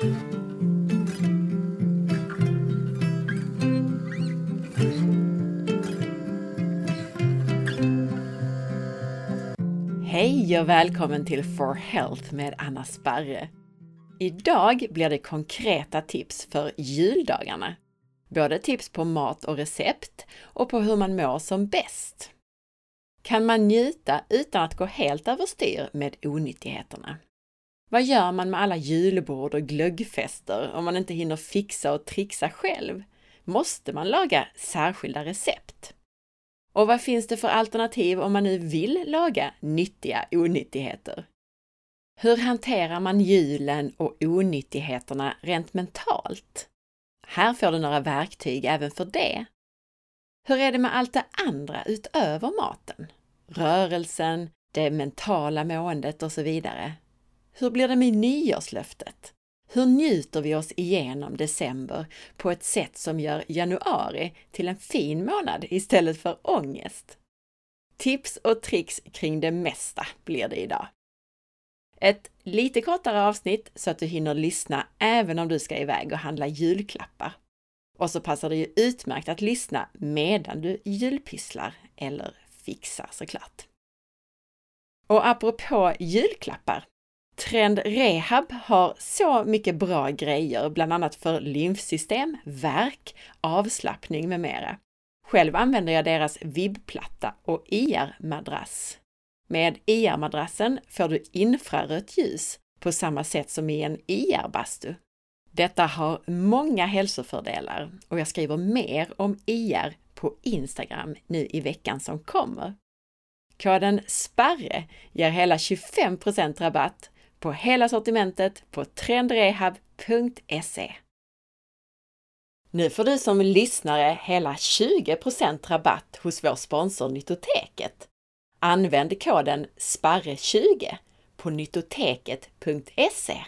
Hej och välkommen till For Health med Anna Sparre. Idag blir det konkreta tips för juldagarna. Både tips på mat och recept och på hur man mår som bäst. Kan man njuta utan att gå helt överstyr med onyttigheterna? Vad gör man med alla julbord och glöggfester om man inte hinner fixa och trixa själv? Måste man laga särskilda recept? Och vad finns det för alternativ om man nu vill laga nyttiga onyttigheter? Hur hanterar man julen och onyttigheterna rent mentalt? Här får du några verktyg även för det. Hur är det med allt det andra utöver maten? Rörelsen, det mentala måendet och så vidare. Hur blir det med nyårslöftet? Hur njuter vi oss igenom december på ett sätt som gör januari till en fin månad istället för ångest? Tips och tricks kring det mesta blir det idag. Ett lite kortare avsnitt så att du hinner lyssna även om du ska iväg och handla julklappar. Och så passar det ju utmärkt att lyssna medan du julpysslar eller fixar såklart. Och apropå julklappar Trend Rehab har så mycket bra grejer, bland annat för lymfsystem, värk, avslappning med mera. Själv använder jag deras vibbplatta och e IR-madrass. Med e IR-madrassen får du infrarött ljus på samma sätt som i en e IR-bastu. Detta har många hälsofördelar och jag skriver mer om IR på Instagram nu i veckan som kommer. Koden SPARRE ger hela 25% rabatt på hela sortimentet på trendrehab.se. Nu får du som lyssnare hela 20% rabatt hos vår sponsor Nyttoteket. Använd koden SPARRE20 på nyttoteket.se.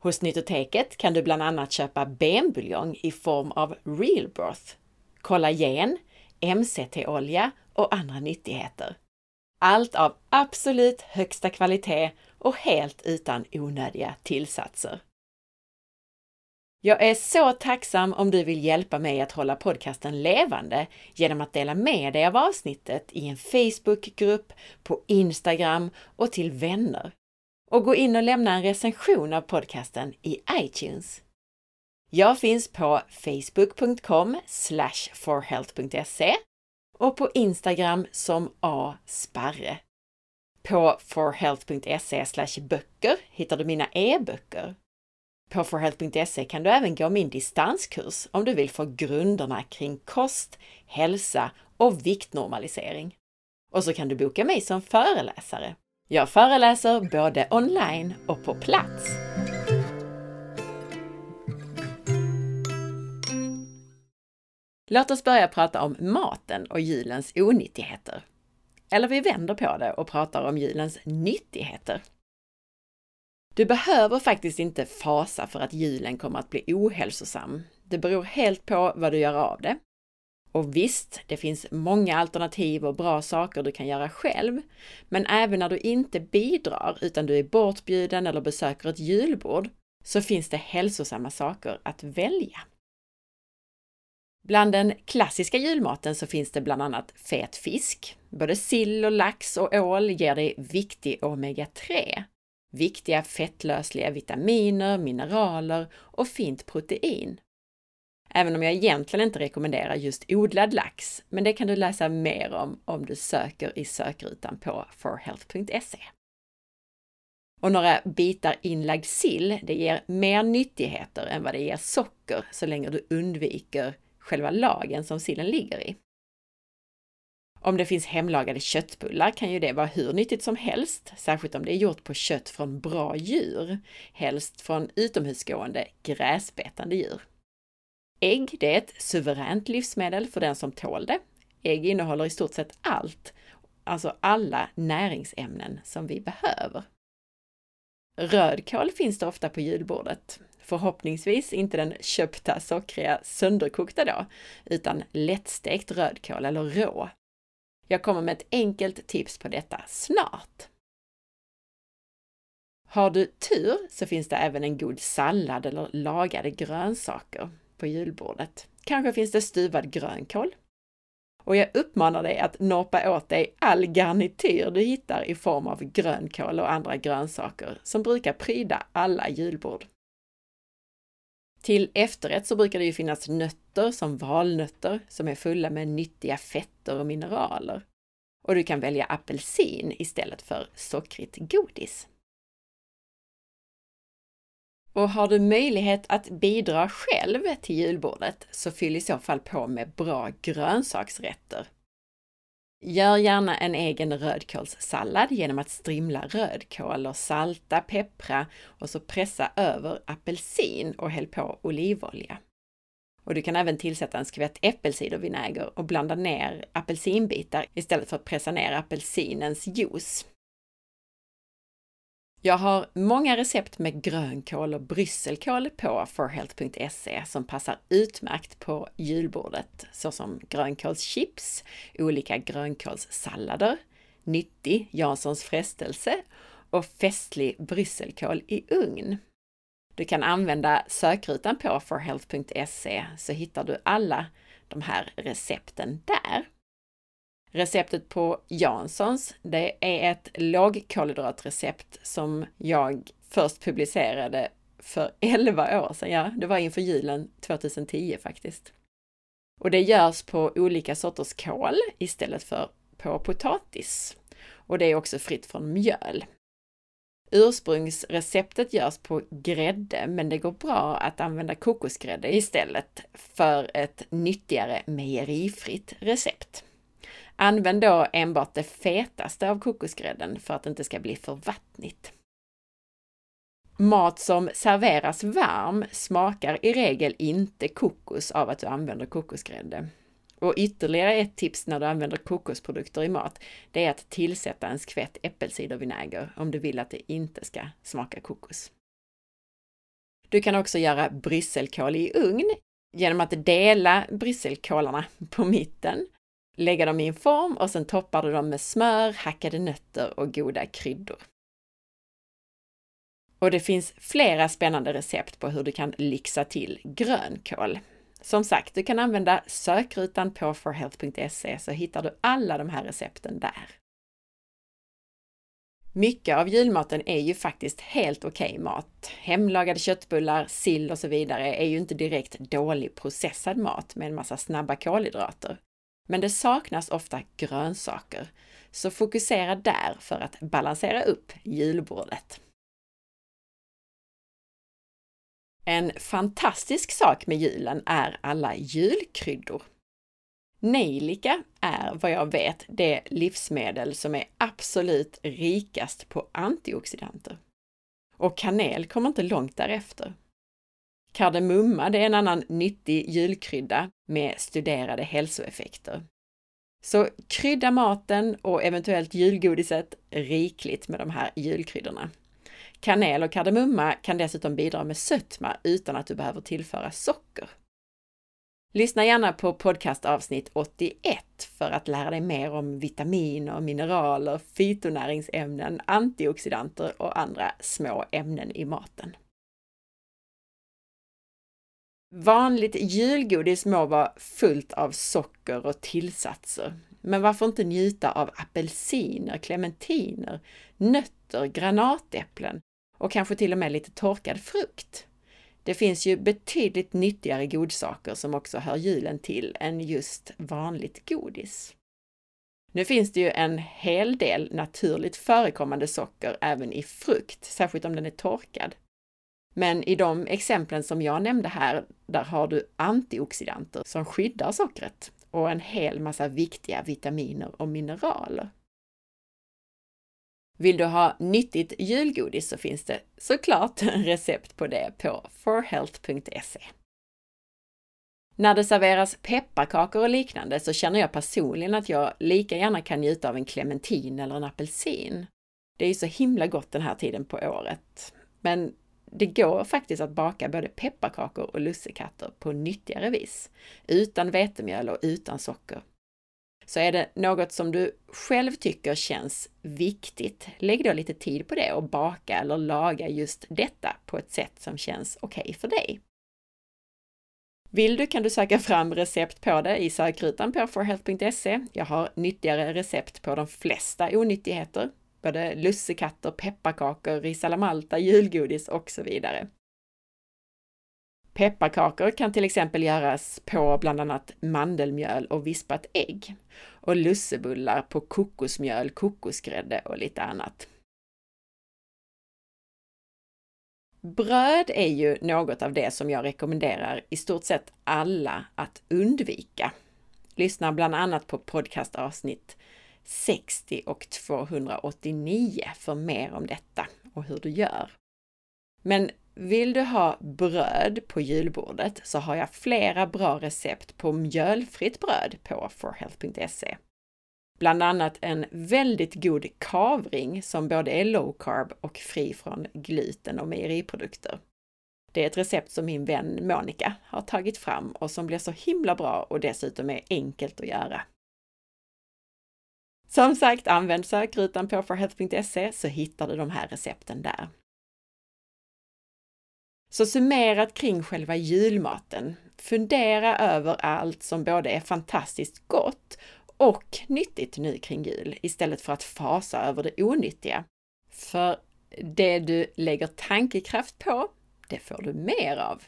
Hos Nyttoteket kan du bland annat köpa benbuljong i form av Realbroth, kollagen, MCT-olja och andra nyttigheter. Allt av absolut högsta kvalitet och helt utan onödiga tillsatser. Jag är så tacksam om du vill hjälpa mig att hålla podcasten levande genom att dela med dig av avsnittet i en Facebookgrupp, på Instagram och till vänner. Och gå in och lämna en recension av podcasten i iTunes. Jag finns på facebook.com forhealth.se och på Instagram som asparre. På forhealth.se böcker hittar du mina e-böcker. På forhealth.se kan du även gå min distanskurs om du vill få grunderna kring kost, hälsa och viktnormalisering. Och så kan du boka mig som föreläsare. Jag föreläser både online och på plats. Låt oss börja prata om maten och julens onyttigheter. Eller vi vänder på det och pratar om julens nyttigheter. Du behöver faktiskt inte fasa för att julen kommer att bli ohälsosam. Det beror helt på vad du gör av det. Och visst, det finns många alternativ och bra saker du kan göra själv. Men även när du inte bidrar utan du är bortbjuden eller besöker ett julbord så finns det hälsosamma saker att välja. Bland den klassiska julmaten så finns det bland annat fet fisk. Både sill och lax och ål ger dig viktig omega-3. Viktiga fettlösliga vitaminer, mineraler och fint protein. Även om jag egentligen inte rekommenderar just odlad lax, men det kan du läsa mer om om du söker i sökrutan på forhealth.se. Och några bitar inlagd sill, det ger mer nyttigheter än vad det ger socker så länge du undviker själva lagen som sillen ligger i. Om det finns hemlagade köttbullar kan ju det vara hur nyttigt som helst, särskilt om det är gjort på kött från bra djur, helst från utomhusgående gräsbetande djur. Ägg, det är ett suveränt livsmedel för den som tål det. Ägg innehåller i stort sett allt, alltså alla näringsämnen som vi behöver. Rödkål finns det ofta på julbordet. Förhoppningsvis inte den köpta sockriga sönderkokta då, utan lättstekt rödkål eller rå. Jag kommer med ett enkelt tips på detta snart. Har du tur så finns det även en god sallad eller lagade grönsaker på julbordet. Kanske finns det stuvad grönkål. Och jag uppmanar dig att norpa åt dig all garnityr du hittar i form av grönkål och andra grönsaker som brukar pryda alla julbord. Till efterrätt så brukar det ju finnas nötter som valnötter som är fulla med nyttiga fetter och mineraler. Och du kan välja apelsin istället för sockrigt godis. Och har du möjlighet att bidra själv till julbordet så fyll i så fall på med bra grönsaksrätter. Gör gärna en egen rödkålssallad genom att strimla rödkål och salta, peppra och så pressa över apelsin och häll på olivolja. Och du kan även tillsätta en skvätt äppelcidervinäger och blanda ner apelsinbitar istället för att pressa ner apelsinens juice. Jag har många recept med grönkål och brysselkål på forhealth.se som passar utmärkt på julbordet, såsom grönkålschips, olika grönkålssallader, nyttig Janssons frestelse och festlig brysselkål i ugn. Du kan använda sökrutan på forhealth.se så hittar du alla de här recepten där. Receptet på Janssons, det är ett lågkolhydratrecept som jag först publicerade för 11 år sedan. Ja, det var inför julen 2010 faktiskt. Och det görs på olika sorters kål istället för på potatis. Och det är också fritt från mjöl. Ursprungsreceptet görs på grädde, men det går bra att använda kokosgrädde istället för ett nyttigare mejerifritt recept. Använd då enbart det fetaste av kokosgrädden för att det inte ska bli för vattnigt. Mat som serveras varm smakar i regel inte kokos av att du använder kokosgrädde. Och ytterligare ett tips när du använder kokosprodukter i mat, det är att tillsätta en skvätt äppelcidervinäger om du vill att det inte ska smaka kokos. Du kan också göra brysselkål i ugn genom att dela brysselkålarna på mitten lägga dem i en form och sen toppar du dem med smör, hackade nötter och goda kryddor. Och det finns flera spännande recept på hur du kan lyxa till grönkål. Som sagt, du kan använda sökrutan på forhealth.se så hittar du alla de här recepten där. Mycket av julmaten är ju faktiskt helt okej okay mat. Hemlagade köttbullar, sill och så vidare är ju inte direkt dålig processad mat med en massa snabba kolhydrater. Men det saknas ofta grönsaker, så fokusera där för att balansera upp julbordet. En fantastisk sak med julen är alla julkryddor. Nejlika är vad jag vet det livsmedel som är absolut rikast på antioxidanter. Och kanel kommer inte långt därefter. Kardemumma det är en annan nyttig julkrydda med studerade hälsoeffekter. Så krydda maten och eventuellt julgodiset rikligt med de här julkryddorna. Kanel och kardemumma kan dessutom bidra med sötma utan att du behöver tillföra socker. Lyssna gärna på podcastavsnitt 81 för att lära dig mer om vitaminer, mineraler, fytonäringsämnen, antioxidanter och andra små ämnen i maten. Vanligt julgodis må vara fullt av socker och tillsatser. Men varför inte njuta av apelsiner, clementiner, nötter, granatäpplen och kanske till och med lite torkad frukt? Det finns ju betydligt nyttigare godsaker som också hör julen till än just vanligt godis. Nu finns det ju en hel del naturligt förekommande socker även i frukt, särskilt om den är torkad. Men i de exemplen som jag nämnde här, där har du antioxidanter som skyddar sockret och en hel massa viktiga vitaminer och mineraler. Vill du ha nyttigt julgodis så finns det såklart recept på det på forhealth.se. När det serveras pepparkakor och liknande så känner jag personligen att jag lika gärna kan njuta av en clementin eller en apelsin. Det är ju så himla gott den här tiden på året. Men det går faktiskt att baka både pepparkakor och lussekatter på nyttigare vis, utan vetemjöl och utan socker. Så är det något som du själv tycker känns viktigt, lägg då lite tid på det och baka eller laga just detta på ett sätt som känns okej okay för dig. Vill du kan du söka fram recept på det i sökrutan på forhealth.se. Jag har nyttigare recept på de flesta onyttigheter, både lussekatter, pepparkakor, ris malta, julgodis och så vidare. Pepparkakor kan till exempel göras på bland annat mandelmjöl och vispat ägg och lussebullar på kokosmjöl, kokosgrädde och lite annat. Bröd är ju något av det som jag rekommenderar i stort sett alla att undvika. Lyssna bland annat på podcastavsnitt 60 och 289 för mer om detta och hur du gör. Men vill du ha bröd på julbordet så har jag flera bra recept på mjölfritt bröd på forhealth.se. Bland annat en väldigt god kavring som både är low carb och fri från gluten och mejeriprodukter. Det är ett recept som min vän Monica har tagit fram och som blir så himla bra och dessutom är enkelt att göra. Som sagt, använd sökrutan på forhealth.se så hittar du de här recepten där. Så summerat kring själva julmaten. Fundera över allt som både är fantastiskt gott och nyttigt nu kring jul istället för att fasa över det onyttiga. För det du lägger tankekraft på, det får du mer av.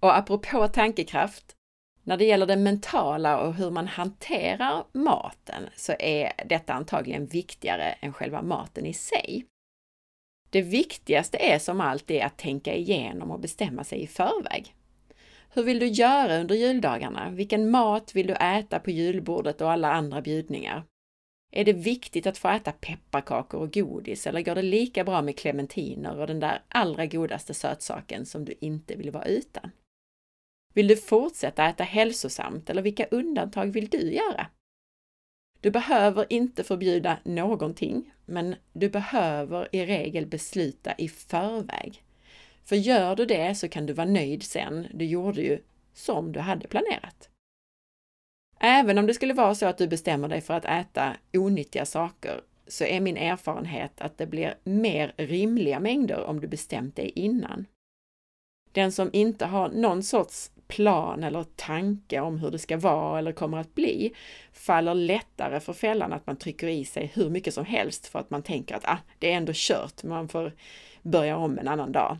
Och apropå tankekraft, när det gäller det mentala och hur man hanterar maten så är detta antagligen viktigare än själva maten i sig. Det viktigaste är som alltid att tänka igenom och bestämma sig i förväg. Hur vill du göra under juldagarna? Vilken mat vill du äta på julbordet och alla andra bjudningar? Är det viktigt att få äta pepparkakor och godis eller går det lika bra med clementiner och den där allra godaste sötsaken som du inte vill vara utan? Vill du fortsätta äta hälsosamt eller vilka undantag vill du göra? Du behöver inte förbjuda någonting, men du behöver i regel besluta i förväg. För gör du det så kan du vara nöjd sen. Du gjorde ju som du hade planerat. Även om det skulle vara så att du bestämmer dig för att äta onyttiga saker så är min erfarenhet att det blir mer rimliga mängder om du bestämt dig innan. Den som inte har någon sorts plan eller tanke om hur det ska vara eller kommer att bli faller lättare för fällan att man trycker i sig hur mycket som helst för att man tänker att ah, det är ändå kört, man får börja om en annan dag.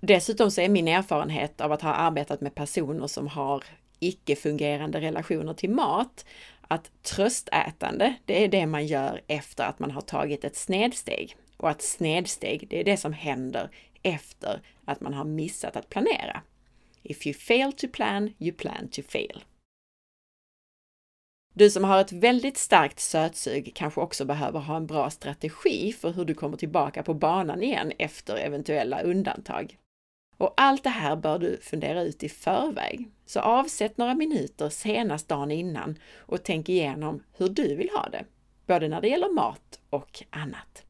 Dessutom så är min erfarenhet av att ha arbetat med personer som har icke-fungerande relationer till mat, att tröstätande, det är det man gör efter att man har tagit ett snedsteg. Och att snedsteg, det är det som händer efter att man har missat att planera. If you fail to plan, you plan to fail. Du som har ett väldigt starkt sötsug kanske också behöver ha en bra strategi för hur du kommer tillbaka på banan igen efter eventuella undantag. Och allt det här bör du fundera ut i förväg. Så avsätt några minuter senast dagen innan och tänk igenom hur du vill ha det, både när det gäller mat och annat.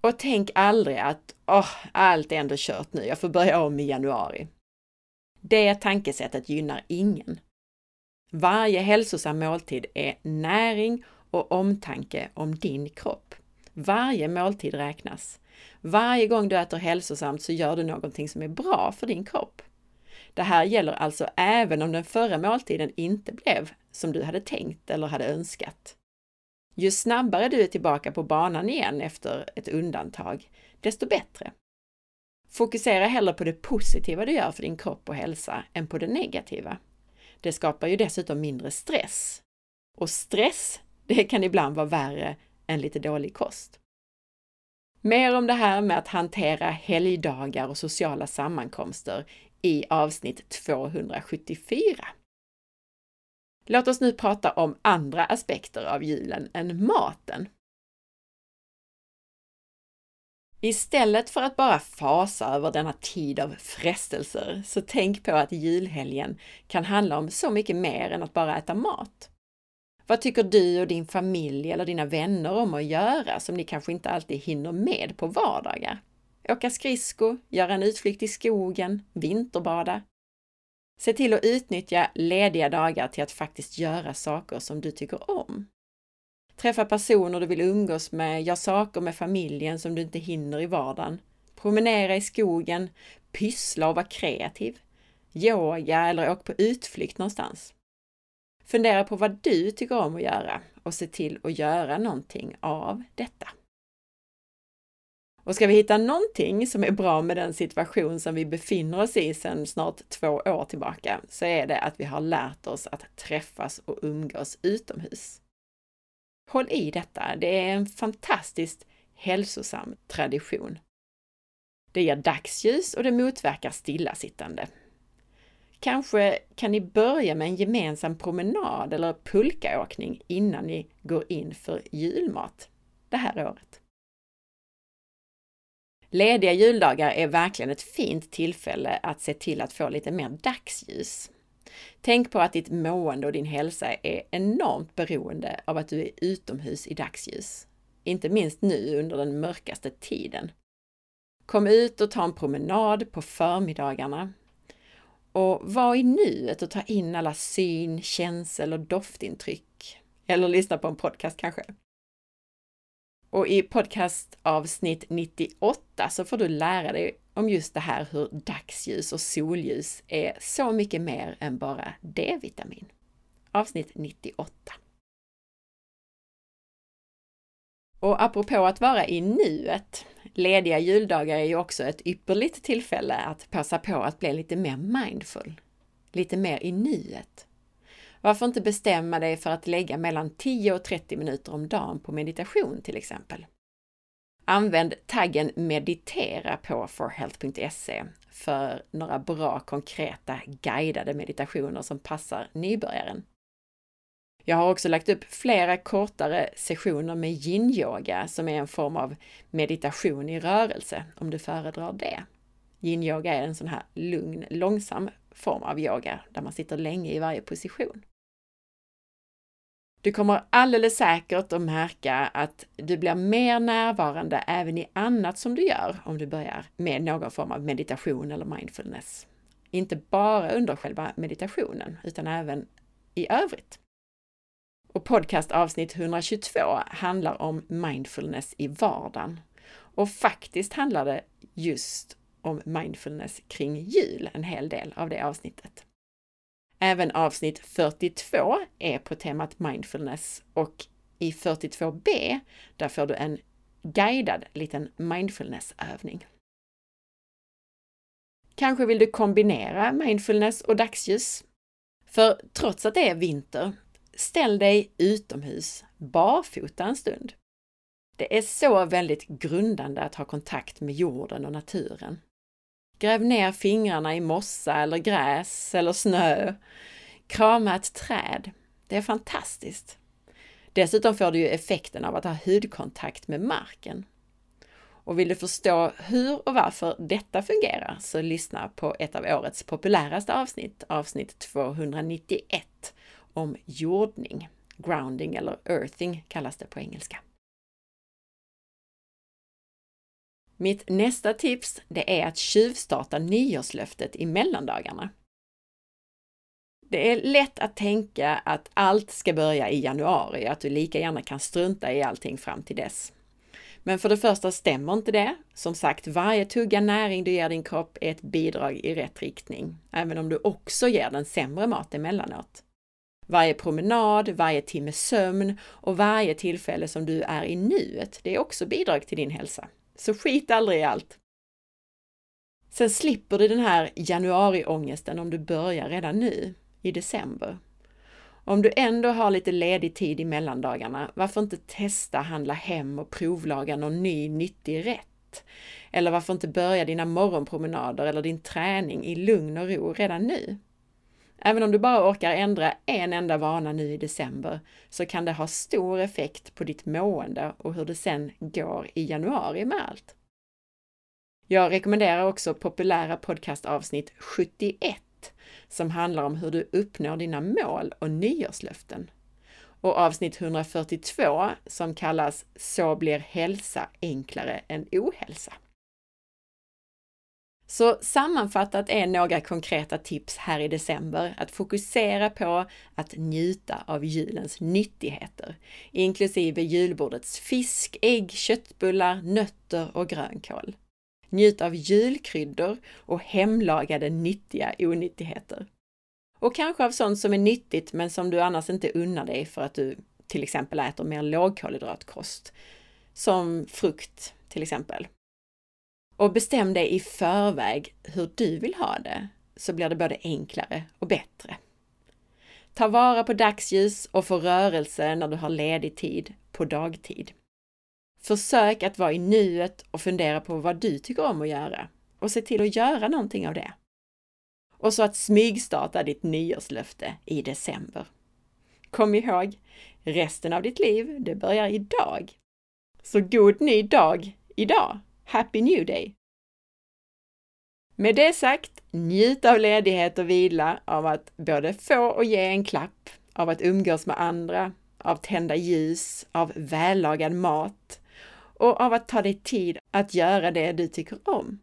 Och tänk aldrig att oh, allt är ändå kört nu, jag får börja om i januari. Det tankesättet gynnar ingen. Varje hälsosam måltid är näring och omtanke om din kropp. Varje måltid räknas. Varje gång du äter hälsosamt så gör du någonting som är bra för din kropp. Det här gäller alltså även om den förra måltiden inte blev som du hade tänkt eller hade önskat. Ju snabbare du är tillbaka på banan igen efter ett undantag, desto bättre. Fokusera hellre på det positiva du gör för din kropp och hälsa än på det negativa. Det skapar ju dessutom mindre stress. Och stress, det kan ibland vara värre än lite dålig kost. Mer om det här med att hantera helgdagar och sociala sammankomster i avsnitt 274. Låt oss nu prata om andra aspekter av julen än maten. Istället för att bara fasa över denna tid av frestelser, så tänk på att julhelgen kan handla om så mycket mer än att bara äta mat. Vad tycker du och din familj eller dina vänner om att göra som ni kanske inte alltid hinner med på vardagar? åka skridsko, göra en utflykt i skogen, vinterbada. Se till att utnyttja lediga dagar till att faktiskt göra saker som du tycker om. Träffa personer du vill umgås med, gör saker med familjen som du inte hinner i vardagen. Promenera i skogen, pyssla och vara kreativ. Yoga eller åk på utflykt någonstans. Fundera på vad du tycker om att göra och se till att göra någonting av detta. Och ska vi hitta någonting som är bra med den situation som vi befinner oss i sedan snart två år tillbaka, så är det att vi har lärt oss att träffas och umgås utomhus. Håll i detta, det är en fantastiskt hälsosam tradition. Det ger dagsljus och det motverkar stillasittande. Kanske kan ni börja med en gemensam promenad eller pulkaåkning innan ni går in för julmat det här året. Lediga juldagar är verkligen ett fint tillfälle att se till att få lite mer dagsljus. Tänk på att ditt mående och din hälsa är enormt beroende av att du är utomhus i dagsljus. Inte minst nu under den mörkaste tiden. Kom ut och ta en promenad på förmiddagarna. Och var i nuet och ta in alla syn, känsel och doftintryck. Eller lyssna på en podcast kanske. Och i podcastavsnitt 98 så får du lära dig om just det här hur dagsljus och solljus är så mycket mer än bara D-vitamin. Avsnitt 98. Och apropå att vara i nuet, lediga juldagar är ju också ett ypperligt tillfälle att passa på att bli lite mer mindful, lite mer i nuet. Varför inte bestämma dig för att lägga mellan 10 och 30 minuter om dagen på meditation till exempel? Använd taggen meditera på forhealth.se för några bra konkreta guidade meditationer som passar nybörjaren. Jag har också lagt upp flera kortare sessioner med yin-yoga som är en form av meditation i rörelse, om du föredrar det. Yin-yoga är en sån här lugn, långsam form av yoga där man sitter länge i varje position. Du kommer alldeles säkert att märka att du blir mer närvarande även i annat som du gör om du börjar med någon form av meditation eller mindfulness. Inte bara under själva meditationen, utan även i övrigt. Och podcast avsnitt 122 handlar om mindfulness i vardagen. Och faktiskt handlar det just om mindfulness kring jul, en hel del av det avsnittet. Även avsnitt 42 är på temat mindfulness och i 42b, där får du en guidad liten mindfulnessövning. Kanske vill du kombinera mindfulness och dagsljus? För trots att det är vinter, ställ dig utomhus barfota en stund. Det är så väldigt grundande att ha kontakt med jorden och naturen. Gräv ner fingrarna i mossa eller gräs eller snö. Krama ett träd. Det är fantastiskt. Dessutom får du ju effekten av att ha hudkontakt med marken. Och vill du förstå hur och varför detta fungerar så lyssna på ett av årets populäraste avsnitt, avsnitt 291, om jordning. Grounding eller earthing kallas det på engelska. Mitt nästa tips, det är att tjuvstarta nyårslöftet i mellandagarna. Det är lätt att tänka att allt ska börja i januari, att du lika gärna kan strunta i allting fram till dess. Men för det första stämmer inte det. Som sagt, varje tugga näring du ger din kropp är ett bidrag i rätt riktning, även om du också ger den sämre mat emellanåt. Varje promenad, varje timme sömn och varje tillfälle som du är i nuet, det är också bidrag till din hälsa. Så skit aldrig i allt. Sen slipper du den här januariångesten om du börjar redan nu, i december. Om du ändå har lite ledig tid i mellandagarna, varför inte testa handla hem och provlaga någon ny nyttig rätt? Eller varför inte börja dina morgonpromenader eller din träning i lugn och ro redan nu? Även om du bara orkar ändra en enda vana nu i december så kan det ha stor effekt på ditt mående och hur det sen går i januari med allt. Jag rekommenderar också populära podcastavsnitt 71 som handlar om hur du uppnår dina mål och nyårslöften. Och avsnitt 142 som kallas Så blir hälsa enklare än ohälsa. Så sammanfattat är några konkreta tips här i december att fokusera på att njuta av julens nyttigheter, inklusive julbordets fisk, ägg, köttbullar, nötter och grönkål. Njut av julkryddor och hemlagade nyttiga onyttigheter. Och kanske av sånt som är nyttigt men som du annars inte unnar dig för att du till exempel äter mer lågkolhydratkost. Som frukt till exempel. Och bestäm dig i förväg hur du vill ha det, så blir det både enklare och bättre. Ta vara på dagsljus och få rörelse när du har ledig tid på dagtid. Försök att vara i nuet och fundera på vad du tycker om att göra och se till att göra någonting av det. Och så att smygstarta ditt nyårslöfte i december. Kom ihåg, resten av ditt liv, det börjar idag. Så god ny dag idag! Happy New Day! Med det sagt, njut av ledighet och vila, av att både få och ge en klapp, av att umgås med andra, av tända ljus, av vällagad mat och av att ta dig tid att göra det du tycker om.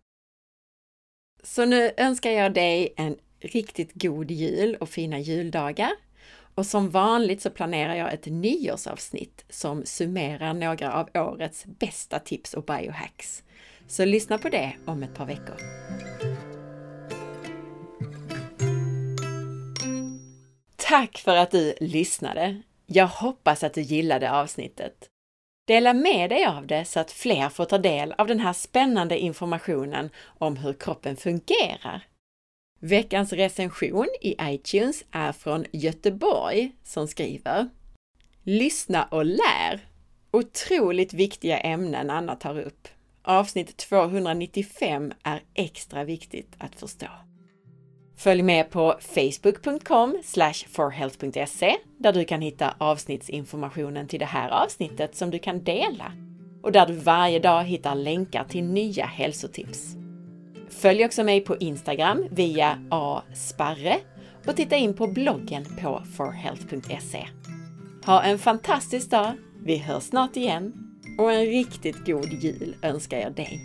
Så nu önskar jag dig en riktigt god jul och fina juldagar. Och som vanligt så planerar jag ett nyårsavsnitt som summerar några av årets bästa tips och biohacks. Så lyssna på det om ett par veckor. Tack för att du lyssnade! Jag hoppas att du gillade avsnittet. Dela med dig av det så att fler får ta del av den här spännande informationen om hur kroppen fungerar. Veckans recension i iTunes är från Göteborg som skriver Lyssna och lär! Otroligt viktiga ämnen Anna tar upp. Avsnitt 295 är extra viktigt att förstå. Följ med på facebook.com forhealth.se där du kan hitta avsnittsinformationen till det här avsnittet som du kan dela och där du varje dag hittar länkar till nya hälsotips. Följ också mig på Instagram via asparre och titta in på bloggen på forhealth.se. Ha en fantastisk dag! Vi hörs snart igen och en riktigt god jul önskar jag dig!